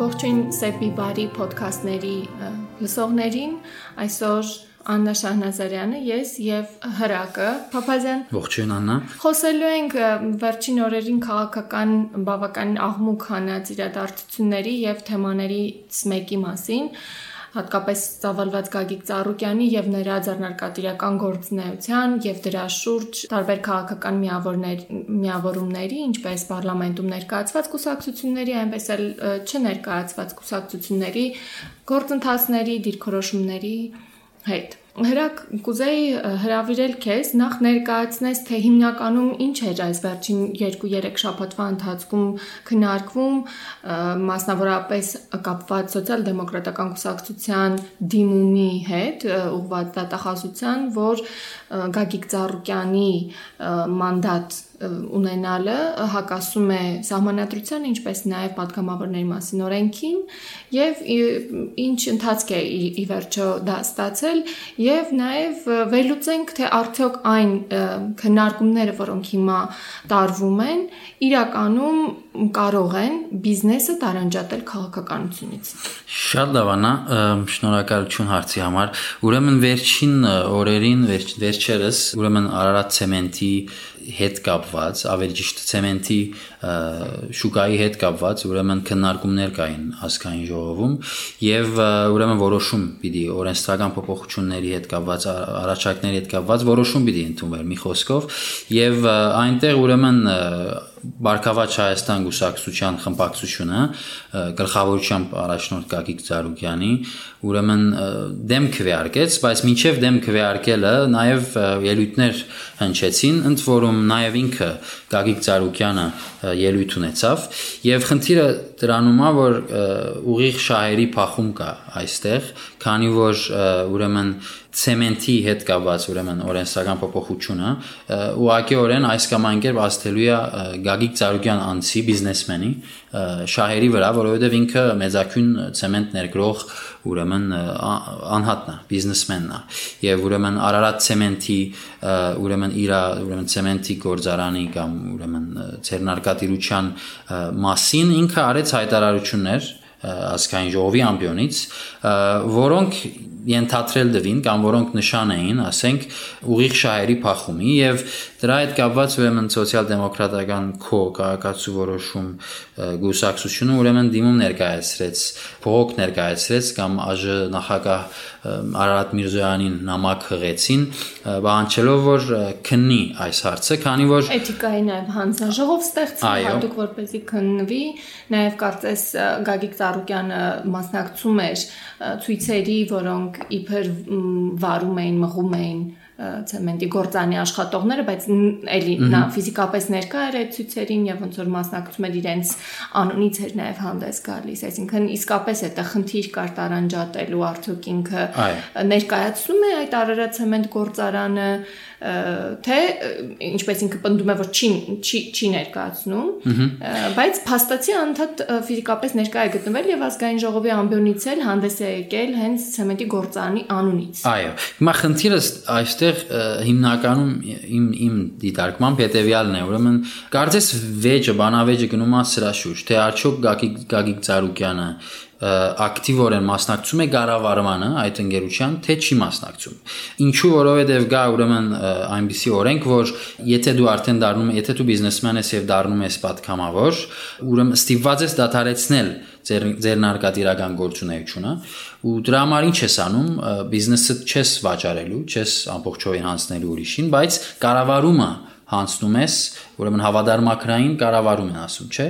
Ողջույն Սեպի բարի ոդքասթների լսողներին։ Այսօր Աննա Շահնազարյանը, ես եւ Հրակը Փափազյան։ Ողջույն Աննա։ Խոսելու ենք վերջին օրերին քաղաքական բավականին աղմուկ հանած իրադարձությունների եւ թեմաներից մեկի մասին հատկապես ծավալված Գագիկ Ծառուկյանի եւ նրա ձեռնարկատիրական գործունեության եւ դրա շուրջ տարբեր քաղաքական միավորներ միավորումների, ինչպես parlamentum ներկայացված կուսակցությունների, այնպես էլ չներկայացված կուսակցությունների գործընթացների, դիրքորոշումների հետ։ Հրակ կուզեի հրավիրել քեզ նախ ներկայացնես թե հիմնականում ինչ էր այս վերջին 2-3 շաբաթվա ընթացքում քննարկվում մասնավորապես կապված սոցիալ-դեմոկրատական կուսակցության դիմումի հետ ուղղված դատախազության, որ Գագիկ Ծառուկյանի մանդատ ունենալը հակասում է համանատրությանը, ինչպես նաև падգամավորների մասին օրենքին եւ ինչ ընթացք է ի վերջո դա ստացել եւ նաև վերլուծենք թե արդյոք այն քննարկումները, որոնք հիմա տարվում են, իրականում կարող են բիզնեսը տարանջատել քաղաքականությունից։ Շատ լավ անա, շնորհակալություն հարցի համար։ Ուրեմն վերջին օրերին, վերջ, վերջերս, ուրեմն Արարատ ցեմենտի հետ կապված, ավելի ճիշտ ցեմենտի շուկայի հետ կապված, ուրեմն քննարկումներ կային հասկային ժողովում եւ ուրեմն որոշում պիտի օրենսդրական փոփոխությունների հետ կապված, առաջարկների հետ կապված որոշում պիտի ընդունվեր մի խոսքով եւ այնտեղ ուրեմն Բարգավաճ Հայաստան գուսակցության խմբակցությունը գլխավորությամբ առաջնորդ Գագիկ Ծառուկյանի ուրեմն դեմ քվեարկեց, բայց մինչև դեմ քվեարկելը նաև ելույթներ հնչեցին, ընդ որում նաև ինքը Գագիկ Ծառուկյանը ելույթ ունեցավ եւ խնդիրը դրանում է որ ուղիղ շահերի փախում կա այստեղ, քանի որ ուրեմն ցեմենտի հետ կապված ուրեմն օրենսական փոփոխությունը ուղղակիորեն այս կամ այն կերպ աստելու է Գագիկ Ծառուկյան անցի բիզնեսմենի շահերի վրա, որովհետև ինքը մեծակյուն ցեմենտ ներգրող ուրեմն անհատն է, բիզնեսմենն է։ Եվ ուրեմն Արարատ ցեմենտի ուրեմն իր ուրեմն ցեմենտի գործարանի կամ ուրեմն ցերնարկատիրության մասին ինքը արեց հայտարարություններ ասկային ժողովի ամբիոնից, որոնք ենթադրել դվին կամ որոնք նշան էին, ասենք, ուղիղ շահերի փախումի եւ դրա հետ կապված ուրեմն սոցիալ-դեմոկրատական քո քաղաքացու որոշում գուսակցությունը ուրեմն դիմում ներկայացրեց, փողոք ներկայացրեց կամ ԱԺ նախագահ Արարատ Միրզոյանին նամակ հղեցին, բանջելով որ քննի այս հարցը, քանի որ էթիկայի նաև հանձնաժողով ստեղծի հատուկ որպեսի քննվի, նաև կարծես Գագիկ Ծառուկյանը մասնակցում էր ցույցերի, որոնք իբր վարում էին, մղում էին ցեմենտի գործանի աշխատողները, բայց էլի նա ֆիզիկապես ներկա էր այդ ցույցերին եւ ոնց որ մասնակցում էր իրենց անունից էր նաեւ հանդես գալիս, այսինքն իսկապես այդ խնդիր կար տարանջատելու արդյոք ինքը ներկայացնում է այդ Արարատ ցեմենտ գործարանը թե ինչպես ինքը պնդում է որ չի չի չի ներկայացնում բայց փաստացի անդադ ֆիզիկապես ներկա է գտնվել եւ ազգային ժողովի ամբիոնից էլ հանդես է եկել հենց ցեմենտի գործանի անունից այո հիմա խնդիրը այստեղ հիմնականում իմ իմ դիտարկմամբ հետեւյալն է ուրեմն կարծես վեճը բանավեճը գնում է սրա շուրջ թե արդյոք Գագիկ Գագիկ Ծառուկյանը ակտիվորեն մասնակցում է կառավարմանը այդ ընկերության, թե չի մասնակցում։ Ինչու որովհետև գա ուրեմն այնպիսի օրենք, որ եթե դու արդեն դառնում ես, եթե դու բիզնեսմեն ես եւ դառնում ես պատգամավոր, ուրեմն ստիպված ես դադարեցնել ձեր ձեր նարկատիրական գործունեությունը ու դրա համար ինչ ես անում բիզնեսը չես վաճառելու, չես ամբողջովին հանձնելու ուրիշին, բայց կառավարումը հանցնում ես, ուրեմն հավադարմակրային կառավարում են ասում, չէ։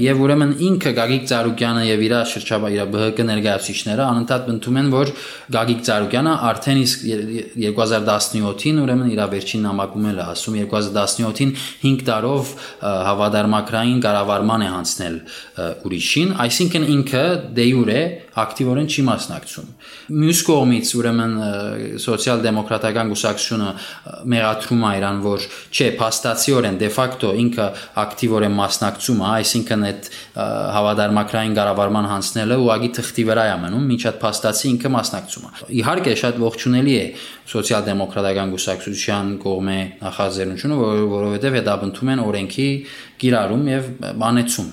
Եւ ուրեմն ինքը Գագիկ Ծառուկյանը եւ իր շրջապա իր ԲՀԿ ներկայացուցիչները անընդհատ ընդունում են, որ Գագիկ Ծառուկյանը արդեն իսկ 2017-ին ուրեմն իր վերջին նամակում էլ ասում 2017-ին 5 տարով հավադարմակրային կառավարման է հանցնել ուրիշին, այսինքն ինքը դե յուրե ակտիվորեն չի մասնակցում։ Մյուս կողմից ուրեմն սոցիալ-դեմոկրատական գուսակցությունը մեղադրում է իրան, որ չէ, փաստացիորեն դե ֆակտո ինքը ակտիվորեն մասնակցում է, այսինքն այդ հավադարմակրային կառավարման հանձնելը ուղագի թղթի վրա է մնում, ինչ այդ փաստացի ինքը մասնակցում է։ Իհարկե շատ ողջունելի է սոցիալ-դեմոկրատական գուսակցության կողմէ նախաձեռնությունը, որովհետև հետապնդում են օրենքի կիրառում եւ բանեցում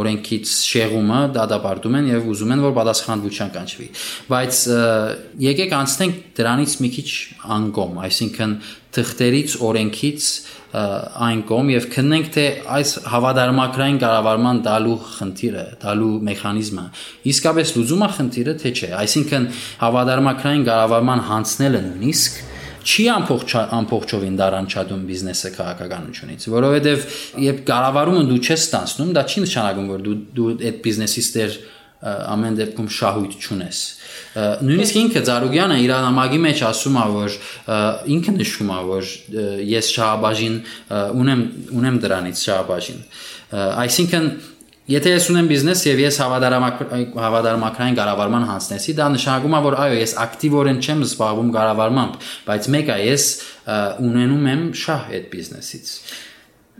օրենքից շեղումը դադարում են եւ ուզում են որ պատասխանատվության կանչվի բայց եկեք անցնենք դրանից մի քիչ անկոմ այսինքն թղթերից օրենքից այն կողմ եւ քննենք թե այս հավադարմակրային կառավարման դալու խնդիրը, դալու մեխանիզմը իսկապես լուծում է խնդիրը թե չէ։ Այսինքն հավադարմակրային կառավարման հանցնելը նույնիսկ չի ամբողջ ամբողջովին դարանչադում բիզնեսը քաղաքականությունից, որովհետև երբ կառավարումը դու չես ստանցնում, դա չի նշանակում, որ դու դու այդ բիզնեսից դեր ամեն դեպքում շահույթ չունես։ Նույնիսկ ինքը Զարուգյանը իր նամակի մեջ ասում է, որ ինքը նշում է, որ ես շահաբաժին ունեմ ունեմ դրանից շահաբաժին։ Այսինքն Եթե ես ունեմ բիզնես եւ ես հավադարմակրային կառավարման հանձնեցի, դա նշանակում է, որ այո, ես ակտիվորեն չեմ զբաղվում կառավարմամբ, բայց մեկը ես ունենում եմ շահ այդ բիզնեսից։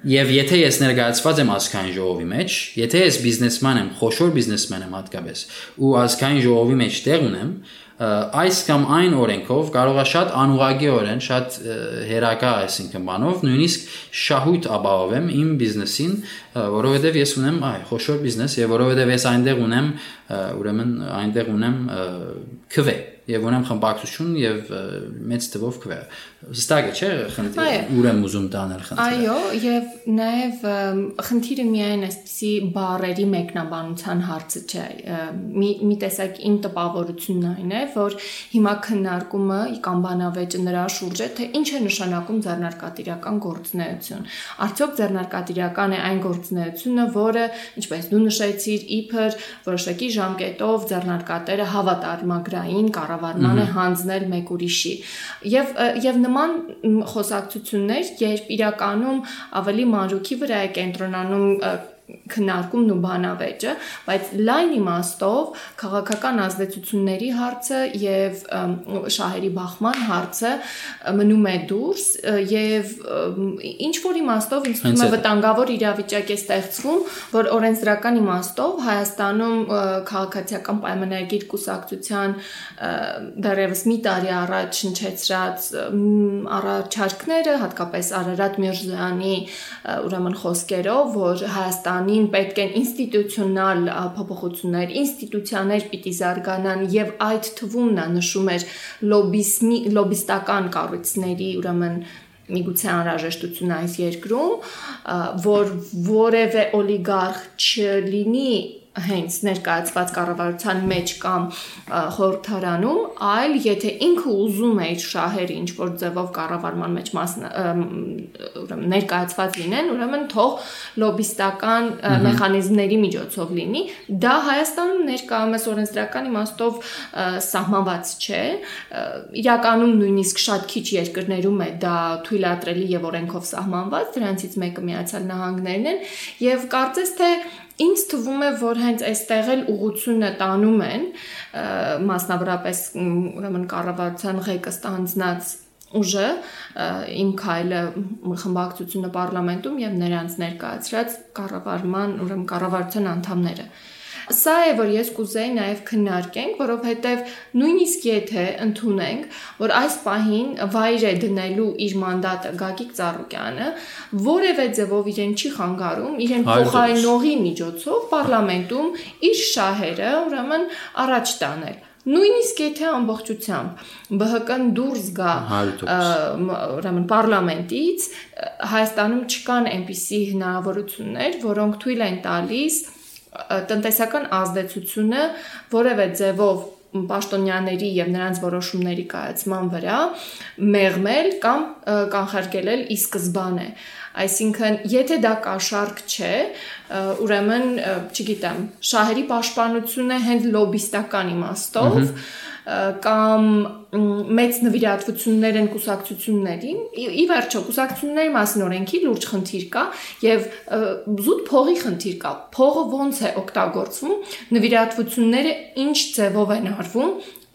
Եվ եթե ես ներկայացված եմ ազգային ժողովի մեջ, եթե ես բիզնեսման եմ, խոշոր բիզնեսմեն եմ հատկապես, ու ազգային ժողովի մեջ տեղ ունեմ, այս կամ այն օրենքով կարող է շատ անուղագիորեն, շատ հերակա, այսինքն բանով, նույնիսկ շահույթ ապահովեմ իմ բիզնեսին, որովհետև ես ունեմ այ խոշոր բիզնես եւ որովհետև ես այնտեղ ունեմ, ուրեմն այնտեղ ունեմ քվե եւ ունեմ խմբակցություն եւ մեծ թվով քվե հստակ է, չէ՞, խնդիրը ուր եմ ուզում տանել խնդիրը։ Այո, եւ նաեւ խնդիրը միայն այսպիսի բարերի մեկնաբանության հարցը չէ։ Մի մի տեսակ իմ տպավորությունն այն է, որ հիմա քննարկումը կամ բանավեճը նրա շուրջ է, թե ինչ է նշանակում ձեռնարկատիրական գործունեություն։ Արդյոք ձեռնարկատիրական է այն գործունեությունը, որը, ինչպես դու նշեցիր, իբր որոշակի ժամկետով ձեռնարկատերը հավատարմագրային կառավարման է հանձնել մեկ ուրիշի։ Եվ եւ նման խոսակցություններ, երբ իրականում ավելի մանրուքի վրա է կենտրոնանում քննարկումն ու բանավեճը, բայց լայն իմաստով քաղաքական ազդեցությունների հարցը եւ շահերի բախման հարցը մնում է դուրս եւ ինչ որ իմաստով ինձ թվում է վտանգավոր իրավիճակ է ստեղծվում, որ օրենսդրական իմաստով Հայաստանում քաղաքացիական պայմանագիր կուսակցության դեռևս մի տարի առաջ շնչեցրած առաջարկները, հատկապես Արարատ Միրզյանի ուրեմն խոսքերով, որ Հայաստան Հայաստանին պետք են ինստիտուցիոնալ փոփոխություններ, ինստիտուցիաներ պիտի զարգանան եւ այդ թվում նա նշում էր լոբիզմի լոբիստական կառույցների, ուրեմն միգուցե անհրաժեշտություն այս երկրում, որ որևէ օլիգարխ չլինի հենց ներկայացված կառավարության մեջ կամ խորհրդարանում, այլ եթե ինքը ուզում է իր շահերը ինչ որ ձևով կառավարման մեջ ուրեմն ներկայացված լինեն, ուրեմն թող լոբիստական մեխանիզմների միջոցով լինի, դա Հայաստանում ներկայումս օրենսդրական իմաստով սահմանված չէ։ Իրականում նույնիսկ շատ քիչ երկրներում է դա թույլատրելի եւ օրենքով սահմանված, դրանցից մեկը Միացյալ Նահանգներն են, եւ կարծես թե Ինձ թվում է, որ հենց այստեղ էլ ուղությունը տանում են, մասնավորապես ուրեմն կառավարության ղեկը ստանձնած ուժը իմ քայլը խմբակցությունը parlamentum եւ նրանց ներկայացրած կառավարման ուրեմն կառավարության անդամները Սա է, որ ես կուզեի նաև քննարկենք, որովհետև նույնիսկ եթե ընդունենք, որ այս պահին վայր է դնելու իր մանդատը Գագիկ Ծառուկյանը, որևէ ձևով իրեն չի խանգարում, իրեն փոխարինողի միջոցով parlamentum իր շահերը ուրեմն առաջ տանել նույնիսկ եթե ամբողջությամբ ԲՀԿ-ն դուրս գա ուրեմն parlamento-ից Հայաստանում չկան այնպիսի հնարավորություններ, որոնք թույլ են տալիս տնտեսական ազդեցությունը որևէ ձևով պաշտոնյաների եւ նրանց որոշումների կայացման վրա մեղմել կամ կանխարգելել ի սկզբանե այսինքն եթե դա կաշառք չէ ուրեմն չգիտեմ շահերի պաշտպանությունը հենց լոբիստական իմաստով կամ մեծ նվիրատվություններ են կուսակցություններին։ Ի վերջո, կուսակցությունների մասին օրենքի լուրջ խնդիր կա եւ զուտ փողի խնդիր կա։ Փողը ո՞նց է օգտագործվում, նվիրատվությունները ինչ ձևով են արվում,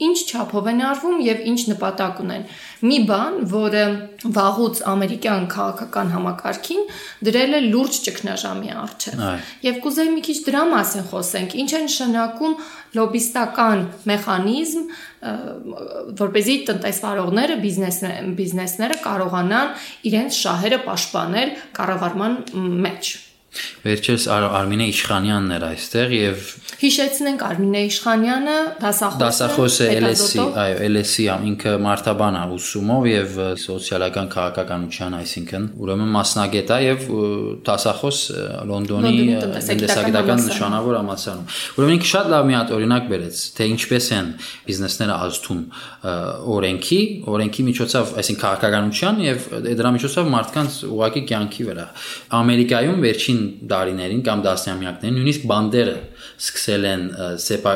ինչ չափով են արվում եւ ինչ նպատակ ունեն։ Մի բան, որը վաղուց ամերիկյան քաղաքական համակարգին դրել է լուրջ ճգնաժամի առջև։ Եվ կուզեի մի քիչ դրա մասին խոսենք։ Ինչ է նշանակում լոբիստական մեխանիզմ, որ เป զի տնտեսվարողները, բիզնեսները կարողանան իրենց շահերը պաշտպանել կառավարման մեջ։ Վերջերս Արմինե Իշխանյանն էր այստեղ եւ հիշեցնենք Արմինե Իշխանյանը դասախոս դասախոս է LSE, այո, LSE ինքը մարտաբան է ուսումով եւ սոցիալական քաղաքականության, այսինքն ուրեմն մասնագետ է եւ դասախոս Լոնդոնի տնտեսագիտական նշանավոր համալսարանում։ Ուրեմն ինքը շատ լավ մի հատ օրինակ բերեց, թե ինչպես են բիզնեսները ազդում օրենքի, օրենքի միջոցով, այսինքն քաղաքականության եւ դրա միջոցով մարդկանց ուղակի կյանքի վրա։ Ամերիկայում վերջին դարիներին կամ դասնամյակներին նույնիսկ բանդերը սկսել են սեպա,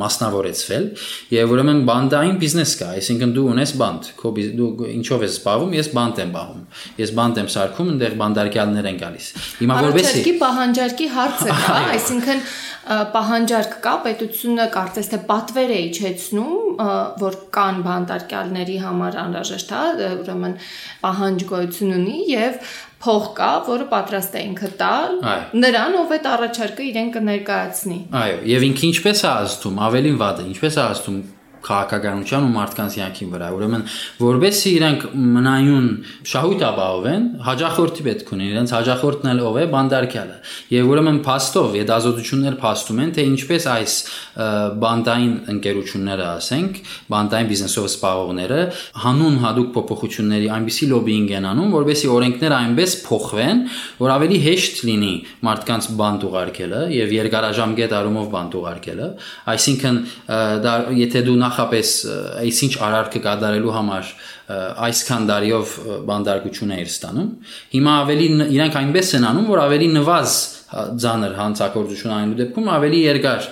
մասնավորեցվել եւ ուրեմն բանդային բիզնես կա, այսինքն դու ունես բանդ, քո դու ինչով ես զբաղվում, ես բանդ եմ բաղում։ Ես բանդ եմ սարքում, այնտեղ բանդարկյալներ են գալիս։ Հիմա որովհետեւ պահանջարկի հարցը կա, այսինքն պահանջարկ կա, պետությունը կարծես թե պատվեր է իջեցնում, որ կան բանդարկյալների համար անհրաժեշտ է, ուրեմն պահանջ գոյություն ունի եւ փող կա, որը պատրաստ է ինքը տալ, նրան ով այդ առաջարկը իրեն կներկայացնի։ Այո, եւ ինքը ինչպես է ազդում, ավելին վատը, ինչպես է ազդում քաղաքականության ու մարդկանց յանքի վրա։ Ուրեմն, որբեսի իրանք մնայուն շահույթ ապահովեն, հաջախորդի պետք ունեն, իրենց հաջախորդն էլ ով է, բանդարկյալը։ Եվ ուրեմն փաստով եդազոտություններ փաստում են, թե ինչպես այս բանդային ընկերությունները, ասենք, բանդային բիզնեսով զբաղողները հանուն հadoop փոփոխությունների այնպիսի լոբինգ են անում, որբեսի օրենքները այնպես փոխվեն, որ ավելի հեշտ լինի մարդկանց բանդ ուղարկելը եւ երկարաժամկետ առումով բանդ ուղարկելը։ Այսինքն, դա եթե դու նախ նախապես այսինչ արարքը կատարելու համար այսքան դարիով բանդարգություն էր ստանում հիմա ավելի իրանք այնպես են անում որ ավելի նվազ ձանր հանցակործություն անելու դեպքում ավելի երկար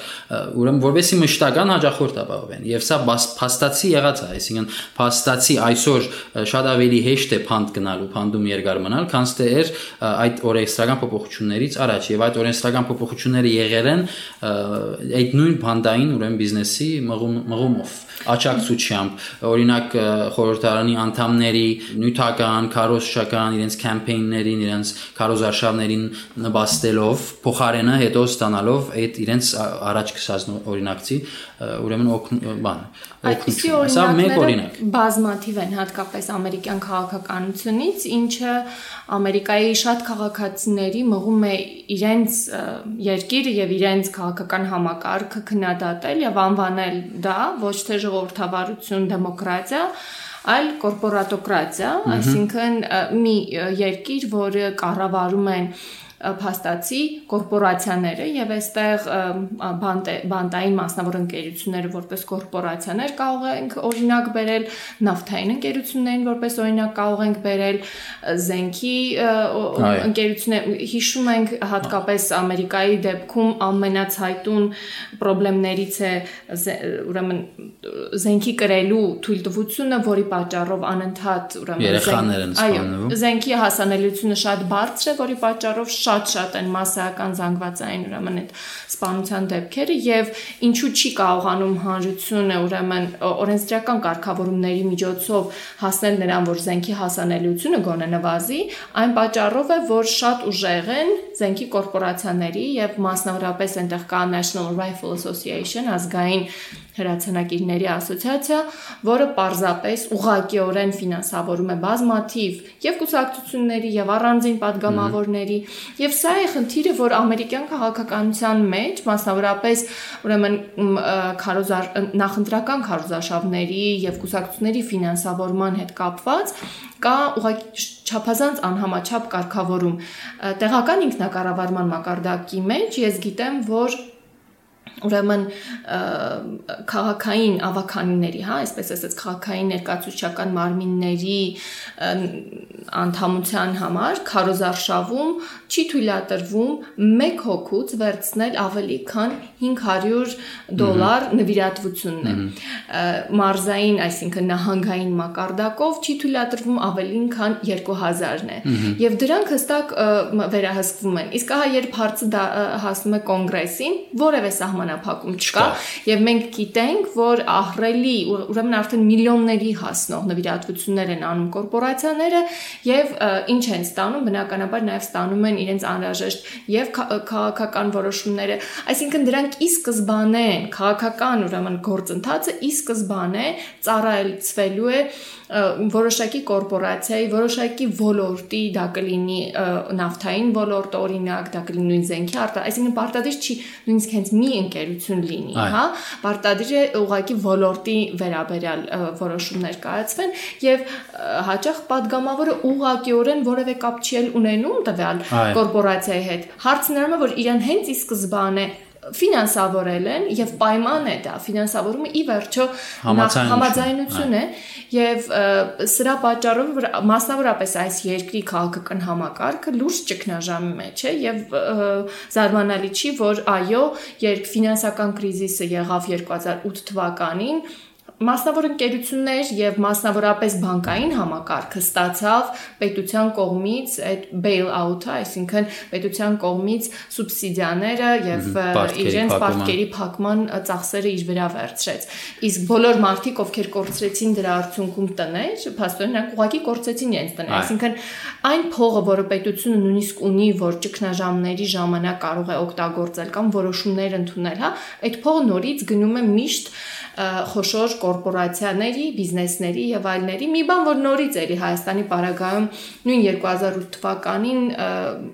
ուրեմն որովհետեւ մշտական հաջախորդ ապահովեն եւ սա փաստացի եղած է այսինքն փաստացի այսօր շատ ավելի հեշտ է փանդ գնալ ու փանդում երկար մնալ քան թե էր այդ օրենսդրական փոփոխություններից առաջ եւ այդ օրենսդրական փոփոխությունները եղել են այդ նույն փանդային ուրեմն բիզնեսի մղում մղումով աճակցությամբ օրինակ խորհրդարանի անդամների նյութական, քարոզչական իրենց կամպեյններին, իրենց քարոզարշավներին նպաստելով փոխարենը հետո ստանալով այդ իրենց առաջ գսած օրինակցի ուրեմն բան Այդպիսի օրինակները բազմաթիվ են հատկապես ամերիկյան քաղաքականությունից, ինչը Ամերիկայի շատ քաղաքացիների մղում է իրենց երկիրը եւ իրենց քաղաքական համակարգը քննադատել եւ անվանել դա ոչ թե ժողովրդավարություն, դեմոկրատիա, այլ կորպորատոկրատիա, այսինքն մի երկիր, որը կառավարում են փաստացի կորպորացիաները եւ այստեղ բանտային մասնավոր ընկերությունները որպես կորպորացիաներ կարող ենք օրինակ բերել նավթային ընկերություններին որպես օրինակ կարող ենք բերել զենքի ընկերություններ հիշում ենք հատկապես Ամերիկայի դեպքում ամենացայտուն խնդրեմներից է ուրեմն զենքի կրելու թույլտվությունը, որի պատճառով անընդհատ ուրեմն երեխաներ են սպանվում։ Այո, զենքի հասանելիությունը շատ բարձր է, որի պատճառով շատ շատ-շատ են massական զանգվածային ուրեմն այդ սպանության դեպքերը եւ ինչու չի կարողանում հանրությունը ուրեմն օրենսդրական կարգավորումների միջոցով հասնել նրան, որ զենքի հասանելիությունը գոնե նվազի, այն պատճառով է, որ շատ ուժեղ են զենքի կորպորացիաների եւ մասնավորապես այնտեղ կա National Rifle Association ազգային հրացանակիրների ասոցիացիա, որը պարզապես ուղղակիորեն ֆինանսավորում է բազմաթիվ եւ կուսակցությունների եւ առանձին падգամավորների եւ սա է խնդիրը, որ ամերիկյան քաղաքականության մեջ մասնավորապես ուրեմն քարոզար նախընտրական քարոզարշավների եւ կուսակցությունների ֆինանսավորման հետ կապված կա ուղղակի չափազանց անհամաչափ կարգավորում տեղական ինքնակառավարման մակարդակի մեջ ես գիտեմ որ ուրեմն քաղաքային ավականիների, հա, այսպես ասած քաղաքային ներկայացուցչական մարմինների անդամության համար քարոզարշավում չի թույլատրվում 1 հոգուց վերցնել ավելի քան 500 դոլար նվիրատվությունն է։ Մարզային, այսինքն նահանգային մակարդակով չի թույլատրվում ավելին քան 2000-ն է։ Եվ դրանք հստակ վերահսկվում են։ Իսկ ահա երբ հարցը հասնում է կոնգրեսին, որևէ սահման սահմանափակում չկա եւ մենք գիտենք, որ ահրելի ուրեմն արդեն միլիոնների հասնող նվիրատվություններ են անում կորպորացիաները եւ ինչ են ստանում, բնականաբար նաեւ ստանում են իրենց անհրաժեշտ եւ քաղաքական որոշումները, այսինքն դրանք ի սկզբանե են քաղաքական ուրեմն գործընթացը ի սկզբանե ծառայեցվելու է որոշակի կորպորացիայի, որոշակի ոլորտի, դա կլինի նավթային ոլորտ, օրինակ, դա կլինի նույն զենքի արտա, այսինքն պարտադիր չի նույնիսկ հենց մի ընկերություն լինի, հա, պարտադիր է ուղղակի ոլորտի վերաբերյալ որոշումներ կայացվեն եւ հաճախ падգամավորը ուղղակիորեն որևէ կապ չի ունենում տվյալ կորպորացիայի հետ։ Հարցն է, որ իրեն հենց ի սկզբանե ֆինանսավորել են եւ պայման է դա ֆինանսավորումը ի վերջո համաձայնություն է եւ սրա պատճառով մասնավորապես այս երկրի քաղաքական համակարգը լուրջ ճգնաժամի մեջ է եւ զարմանալի չի որ այո երբ ֆինանսական կրիզիսը եղավ 2008 թվականին Մասնավոր ընկերություններ եւ մասնավորապես բանկային համակարգը ստացավ պետության կողմից այդ bail out-ը, այսինքն պետության կողմից սուբսիդիաները եւ իրենց պարտքերի փակման ծախսերը իր վրա վերցրեց։ Իսկ բոլոր մարդիկ, ովքեր կորցրեցին դրա արդյունքում տներ, փաստորեն նրանք ուղղակի կորցրեցին իրենց տները, այսինքն այն փողը, որը պետությունը նույնիսկ ունի, որ ճգնաժամների ժամանակ կարող է օգտագործել կամ որոշումներ ընդունել, հա, այդ փողը նորից գնում է միշտ խոշոր կորպորացիաների, բիզնեսների եւ այլների։ Մի բան, որ նորից էլի Հայաստանի պարագայում նույն 2008 թվականին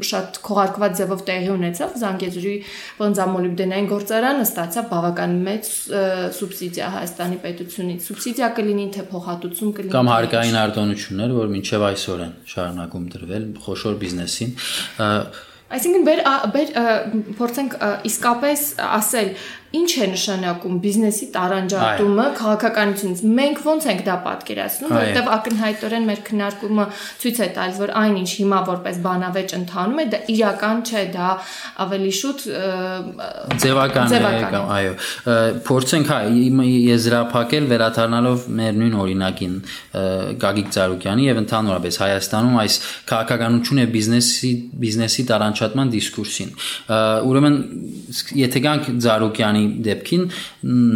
շատ քողարկված ձևով տեղի ունեցավ Զանգեզուրի բնձամոլիբդենային գործարանը ստացավ բավական մեծ սուբսիդիա Հայաստանի պետությունից։ Սուբսիդիա կլինի թե փոխհատուցում կլինի կամ հարկային արտոնություններ, որ մինչև այսօր են շարունակում դրվել խոշոր բիզնեսին Այսինքն բեր բեր փորձենք իսկապես ասել ինչ է նշանակում բիզնեսի տարանջատումը քաղաքականությունից։ Մենք ոնց ենք դա պատկերացնում, որովհետև ակնհայտորեն մեր քննարկումը ցույց է տալիս, որ այնինչ հիմա որպես բանավեճ ընթանում է, դա իրական չէ, դա ավելի շուտ ձևական է կամ այո։ Փորձենք հա եզրափակել վերաթարնալով մեր նույն օրինակին Գագիկ Ծառուկյանի եւ ընդհանրապես Հայաստանում այս քաղաքականություն եւ բիզնեսի բիզնեսի տարանջատման դիսկուրսին։ Ուրեմն եթե գանք Ծառուկյանի Հայաստանի դեպքին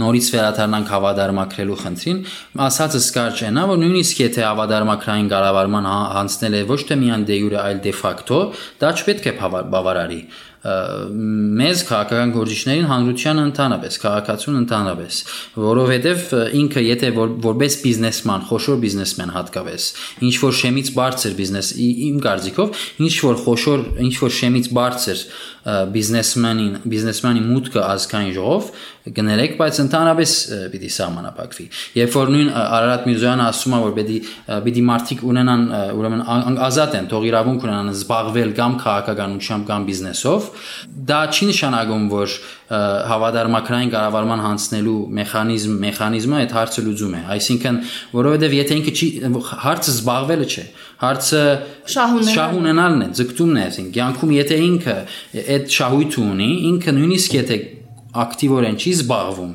նորից վերադառնանք հավադարմակրելու խնդրին, ասածս կարճ է նա, որ նույնիսկ եթե հավադարմակրային կառավարման հանձնել է ոչ թե միան դե յուրե, այլ դե ֆակտո, դա չպետք է բավարարի մեզ քաղաքական գործիչներին հանրության ընդհանրապես, քաղաքացուն ընդհանրապես, որովհետև ինքը եթե որ, որպես բիզնեսման, խոշոր բիզնեսմեն հատկապես, ինչ որ շեմից բարձր բիզնես իմ կարծիքով, ինչ որ խոշոր, ինչ որ շեմից բարձր բիզնեսմենին, բիզնեսմենի մուտքը ազգային ժողով կներեք, բայց ընդհանրապես պիտի սահմանափակվի։ Երբ որ նույն Արարատ Միրզոյանը ասում է, որ պիտի պիտի մարդիկ ունենան, ուրեմն ազատ են, թող իրավունք ունենան զբաղվել կամ քաղաքականությամբ կամ բիզնեսով, դա չի նշանակում, որ հավադարմակրային կառավարման հանցնելու մեխանիզմ մեխանիզմը այդ հարցը լուծում է այսինքն որովհետև եթե ինքը չի հարցը զբաղվելը չէ հարցը շահ ունենալն է ձգտումն է այսինքն կյանքում եթե ինքը այդ շահույթը ունի ինքը նույնիսկ եթե ակտիվորեն չի զբաղվում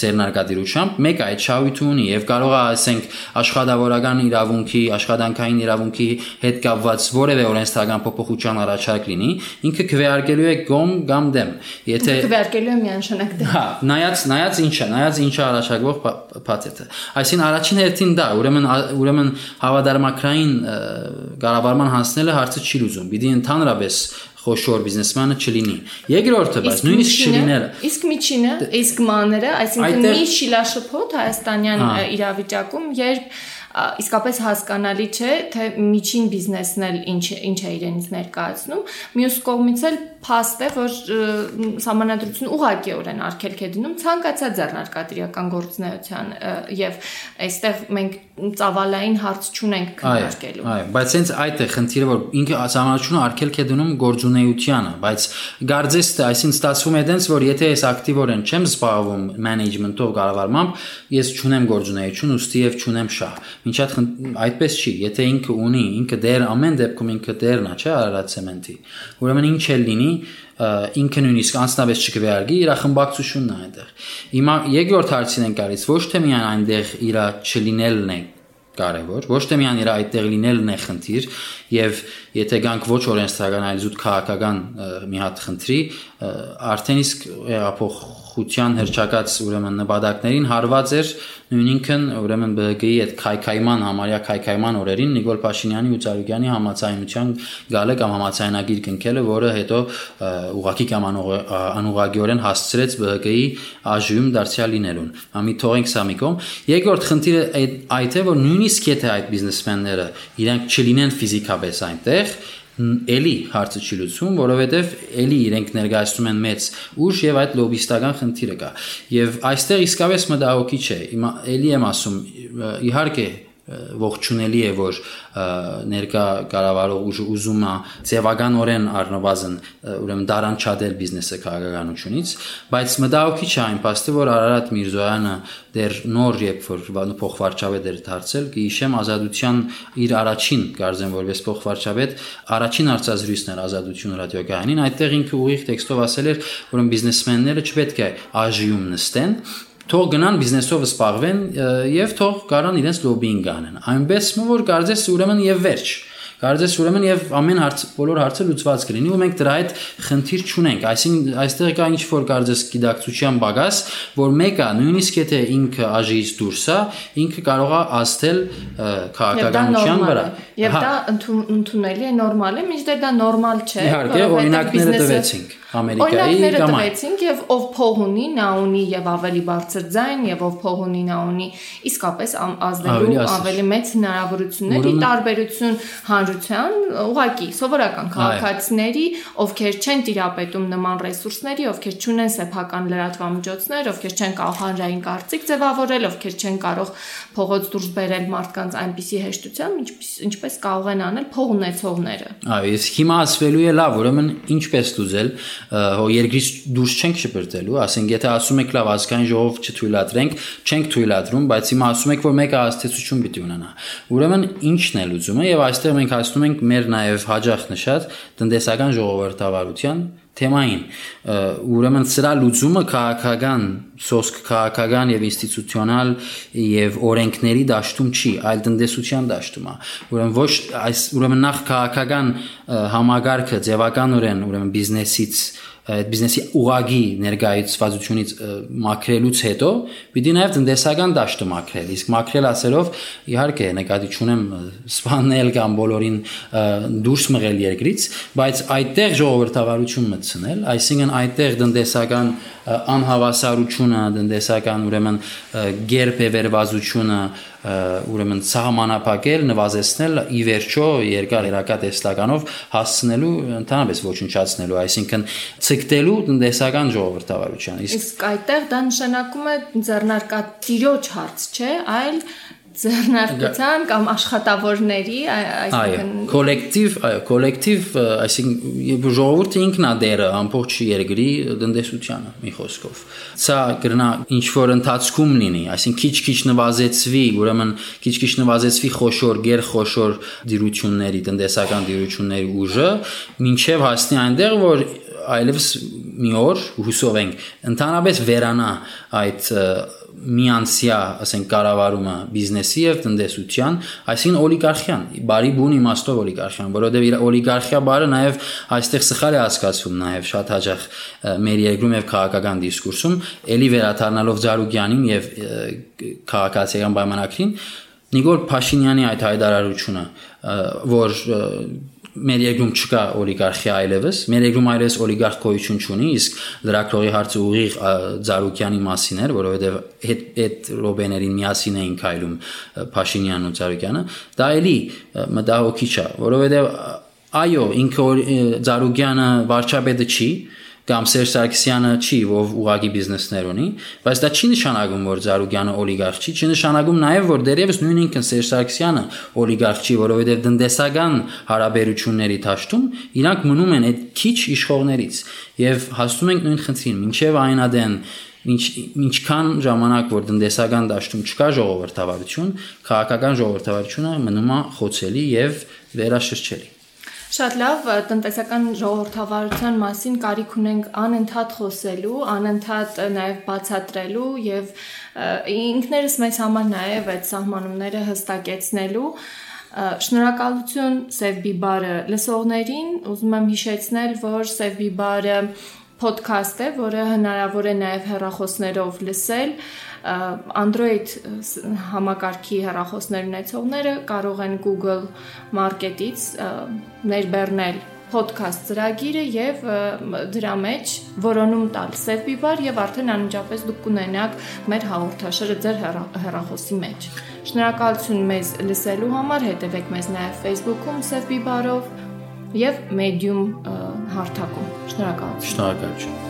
ձեռնարկատիրությամբ, մեկը այդ շահույթ ունի եւ կարող է ասենք աշխատավորական իրավունքի, աշխատանքային իրավունքի հետ կապված որևէ օրենսդրական փոփոխության առաջարկ լինի, ինքը քվեարկելու է գոմ կամ դեմ։ Եթե քվեարկելու է միանշանակ դեմ։ Հա, նայած նայած ինչա, նայած ինչա առաջարկվող փաթեթը։ Այսին առաջին հերթին դա, ուրեմն ուրեմն հավադարմակրային կառավարման հանձնելը հարցը չի լուծում։ Պիտի ընդհանրապես խոշոր բիզնեսմանը չլինի։ Երկրորդը, բայց նույնիսկ չլիները։ Իսկ միջինը, իսկ մաները, այսինքն մի շիլաշփոթ հայաստանյան իրավիճակում, երբ իսկապես հասկանալի չէ, թե միջին բիզնեսն էլ ինչ ինչ է իրենից ներկայացնում։ Մյուս կողմից էլ փաստ է, որ համանadrություն ուղղակիորեն արգելք է դնում ցանկացած ձեռնարկատիրական գործնեության եւ այստեղ մենք ծավալային հարց չունենք քննարկելու։ Այո, բայց հենց այդ է խնդիրը, որ ինքը համանadrությունը արգելք է դնում գործունեությանը, բայց գարձեստը, այսինքն ստացվում է դենց, որ եթե ես ակտիվորեն չեմ զբաղվում management-ով կառավարմամբ, ես չունեմ գործունեություն, ուստի եւ չունեմ շահ։ Ինչ այդ այդպես չի, եթե ինքը ունի, ինքը դեր ամեն դեպքում ինքը դերն է, չէ, Արարատ ցեմենտի։ Ուրեմն ինչ է լինի, ինքը նույնիսկ անձնավես չկվեարկի, իր խմբակցությունն է այնտեղ։ Հիմա երկրորդ հարցին են գալիս, ոչ թե միայն այնտեղ իր չլինելն է կարևոր ոչ թե միան իր այդտեղ լինելն է խնդիր եւ եթե գանք ոչ օրենսդրական այլ զուտ քաղաքական մի հատ խնդրի արդեն իսկ հեղափոխության հրճակած ուրեմն նպատակներին հարված էր նույնինքն ուրեմն ԲՀԿ-ի այդ քայքայման համարյա քայքայման օրերին Նիկոլ Փաշինյանի ու Ծառուկյանի համացայնության գալը կամ համացայնագիր կնքելը, որը հետո ուղակի կամ անուղագիորեն հասցրեց ԲՀԿ-ի ԱԺ-ում դարձյալ լինելուն։ Ամի թողենք սա մի կողմ։ Երկրորդ խնդիրը այդ է, որ նույնիսկ եթե այդ բիզնեսմենները իրենք չլինեն ֆիզիկապես այնտեղ, էլի հարցը չի լուծվում, որովհետև էլի իրենք ներկայացնում են մեծ ուժ եւ այդ լոբիստական խնդիրը կա։ Եվ այստեղ իսկապես մտահոգիչ է։ Հիմա էլի եմ ասում, իհարկե ողջունելի է որ ներկա կառավարող ուժը ուզում է ձևականորեն առնվազն ուրեմն դարանչադել բիզնեսը քաղաքականությունից բայց մտահոգիչ է այն փաստը որ Արարատ Միրզոյանը դեռ նոր երբ որ փոխվարչավետ էր դարձել գիշեմ ազատության իր առաջին գարձեն որպես փոխվարչավետ առաջին արծազրույցն էր ազատություն ռադիոկայանին այդտեղ ինքը ուղիղ տեքստով ասել էր որ բիզնեսմենները չպետք է ԱԺ-ում նստեն թող գնան բիզնեսով զբաղվեն եւ թող կարան իրենց լոբինգ անեն այնպես որ կարծես ուրեմն եւ վերջ Կարծես ուրեմն եւ ամեն հարց բոլոր հարցը լուծված կլինի ու մենք դրա այդ խնդիր չունենք։ Այսինքն այստեղ կա ինչ որ կարծես գիտակցության բագաս, որ մեկը նույնիսկ եթե ինքը ԱԺ-ից դուրս է, ինքը կարող է ազդել քաղաքականության վրա։ Եվ դա ընդունելի է, նորմալ է, մինչդեռ դա նորմալ չէ։ Իհարկե, օրինակները տվեցինք Ամերիկայի կամ տվեցինք եւ ով փող ունի, նա ունի եւ ավելի բարձր ձայն եւ ով փող ունի, նա ունի իսկապես ազդելու ավելի մեծ հնարավորությունների տարբերություն հանրության, ուղակի սովորական քաղաքացիների, ովքեր չեն տիրապետում նման ռեսուրսների, ովքեր չունեն սեփական լրատվամիջոցներ, ովքեր չեն կարող հանրային կարծիք ձևավորել, ովքեր չեն կարող փողոց դուրս բերել մարդկանց այնպիսի հեշտությամբ, ինչպես ինչպես կարող են անել փող ունեցողները։ Այո, իսկ հիմա ասվելու է լավ, ուրեմն ինչպես դուզել հո երկրից դուրս չենք շպրտելու, ասենք եթե ասում եք լավ ազգային ժողով չթույլատրենք, չենք թույլատրում, բայց հիմա ասում եք որ մեկը ազդեցություն պիտի ունենա։ Ուրեմն ի՞նչն է լուծումը եւ այստեղ մենք հասնում ենք մեր նաեւ հաջող նշած տնտեսական ժողովրդավարության թեմային ուրեմն սրա լուծումը քաղաքական սոսկ քաղաքական եւ ինստիտուցիոնալ եւ օրենքների դաշտում չի այլ տնտեսության դաշտում է ուրեմն ոչ այս ուրեմն նախ քաղաքական համագարկը ձևականորեն ուրեմն բիզնեսից այդ բիզնեսի ուղագի ներկայացվածությունից մաքրելուց հետո պիտի նաև տնտեսական դաշտը մաքրել։ Իսկ մաքրել ասելով իհարկե նկատի չունեմ սպանել կամ բոլորին դուրս մղել երկրից, բայց այդտեղ ժողովրդավարություն մտցնել, այսինքն այդտեղ տնտեսական անհավասարությունը, տնտեսական ուրեմն գերբևերվածությունը ուրեմն սահմանափակել, նվազեցնել ի վերջո երկար երակա տեսլականով հասցնելու ընդհանրապես ոչնչացնելու, այսինքն ցկտելու տնտեսական ժողովրդավարության։ Իսկ այդտեղ դա նշանակում է ձեռնարկատիրոջ հարց, չէ, այլ ձեռնարկության կամ աշխատավորների, այսինքն կոլեկտիվ, այո, կոլեկտիվ, այսինքն ժողովուրդը ինքն է դերը ամբողջ երկրի տնտեսությանը, մի խոսքով։ Սա կրնա ինչ որ ընթացքում լինի, այսինքն քիչ-քիչ նվազեցվի, ուրեմն քիչ-քիչ նվազեցվի խոշոր, գեր խոշոր դիրությունների, տնտեսական դիրությունների ուժը, ինչև հասնի այնտեղ, որ այլևս մի օր հուսով ենք ընդհանրապես վերանա այդ միանցյա, ասենք կառավարումը բիզնեսի եւ տնտեսության, այսինքն օլիգարխիան, բարի բուն իմաստով օլիգարխիան, որովհետեւ իր օլիգարխիա բառը նաեւ այստեղ սխալ է հասկացվում նաեւ շատ հաճախ մեր երկրում եւ քաղաքական դիսկուրսում, ելի վերաթարնալով Զարուկյանին եւ քաղաքացիական պայմանագրին Նիկոլ Փաշինյանի այդ հայտարարությունը, որ մեր երկրում չկա օլիգարխիա այլևս, մեր երկրում այլևս օլիգարխ գոյություն չունի, իսկ լրակրողի հարցը ուղիղ Զարուկյանի մասին էր, որովհետև այդ այդ ռոբեներին միասին էին քայլում Փաշինյանն ու Զարուկյանը, դա էլի մտահոգիչ է, որովհետև այո, ինքը Զարուկյանը վարչապետը չի, կամ Սերժ Սարգսյանը չի, ով ուղագի բիզնեսներ ունի, բայց դա չի նշանակում, որ Զարուգյանը օլիգարխ չի, չի նշանակում նաև, որ դերևս նույն ինքն Սերժ Սարգսյանը օլիգարխ չի, որովհետև տնտեսական հարաբերությունների ճաշտում իրանք մնում են այդ քիչ իշխողներից եւ հասնում ենք նույն խնդրին, ինչեւ այնադեն ինչ ինչքան ժամանակ որ տնտեսական դաշտում չկա ժողովրդավարություն, քաղաքական ժողովրդավարությունը մնում է խոցելի եւ վերաշրջելի։ Շատ լավ, տնտեսական ժողովրդավարության մասին կարիք ունենք անընդհատ խոսելու, անընդհատ նաև բացատրելու եւ ինքներս մեզ համար նաև այդ սահմանումները հստակեցնելու Շնորհակալություն Սև Բիբարը լսողներին։ Ուզում եմ հիշեցնել, որ Սև Բիբարը podcast է, որը հնարավոր է նաև հեռախոսներով լսել։ Android համակարգի հեռախոսներ ունեցողները կարող են Google Market-ից ներբեռնել podcast ծրագիրը եւ դրա մեջ որոնում տալ Save Bibar եւ արդեն անմիջապես դուք կունենաք մեր հաղորդաշարը ձեր հեռախոսի մեջ։ Շնորհակալություն մեզ լսելու համար, հետևեք մեզ նաեւ Facebook-ում Save Bibar-ով եւ Medium հարթակում։ Շնորհակալություն։ Շնորհակալություն։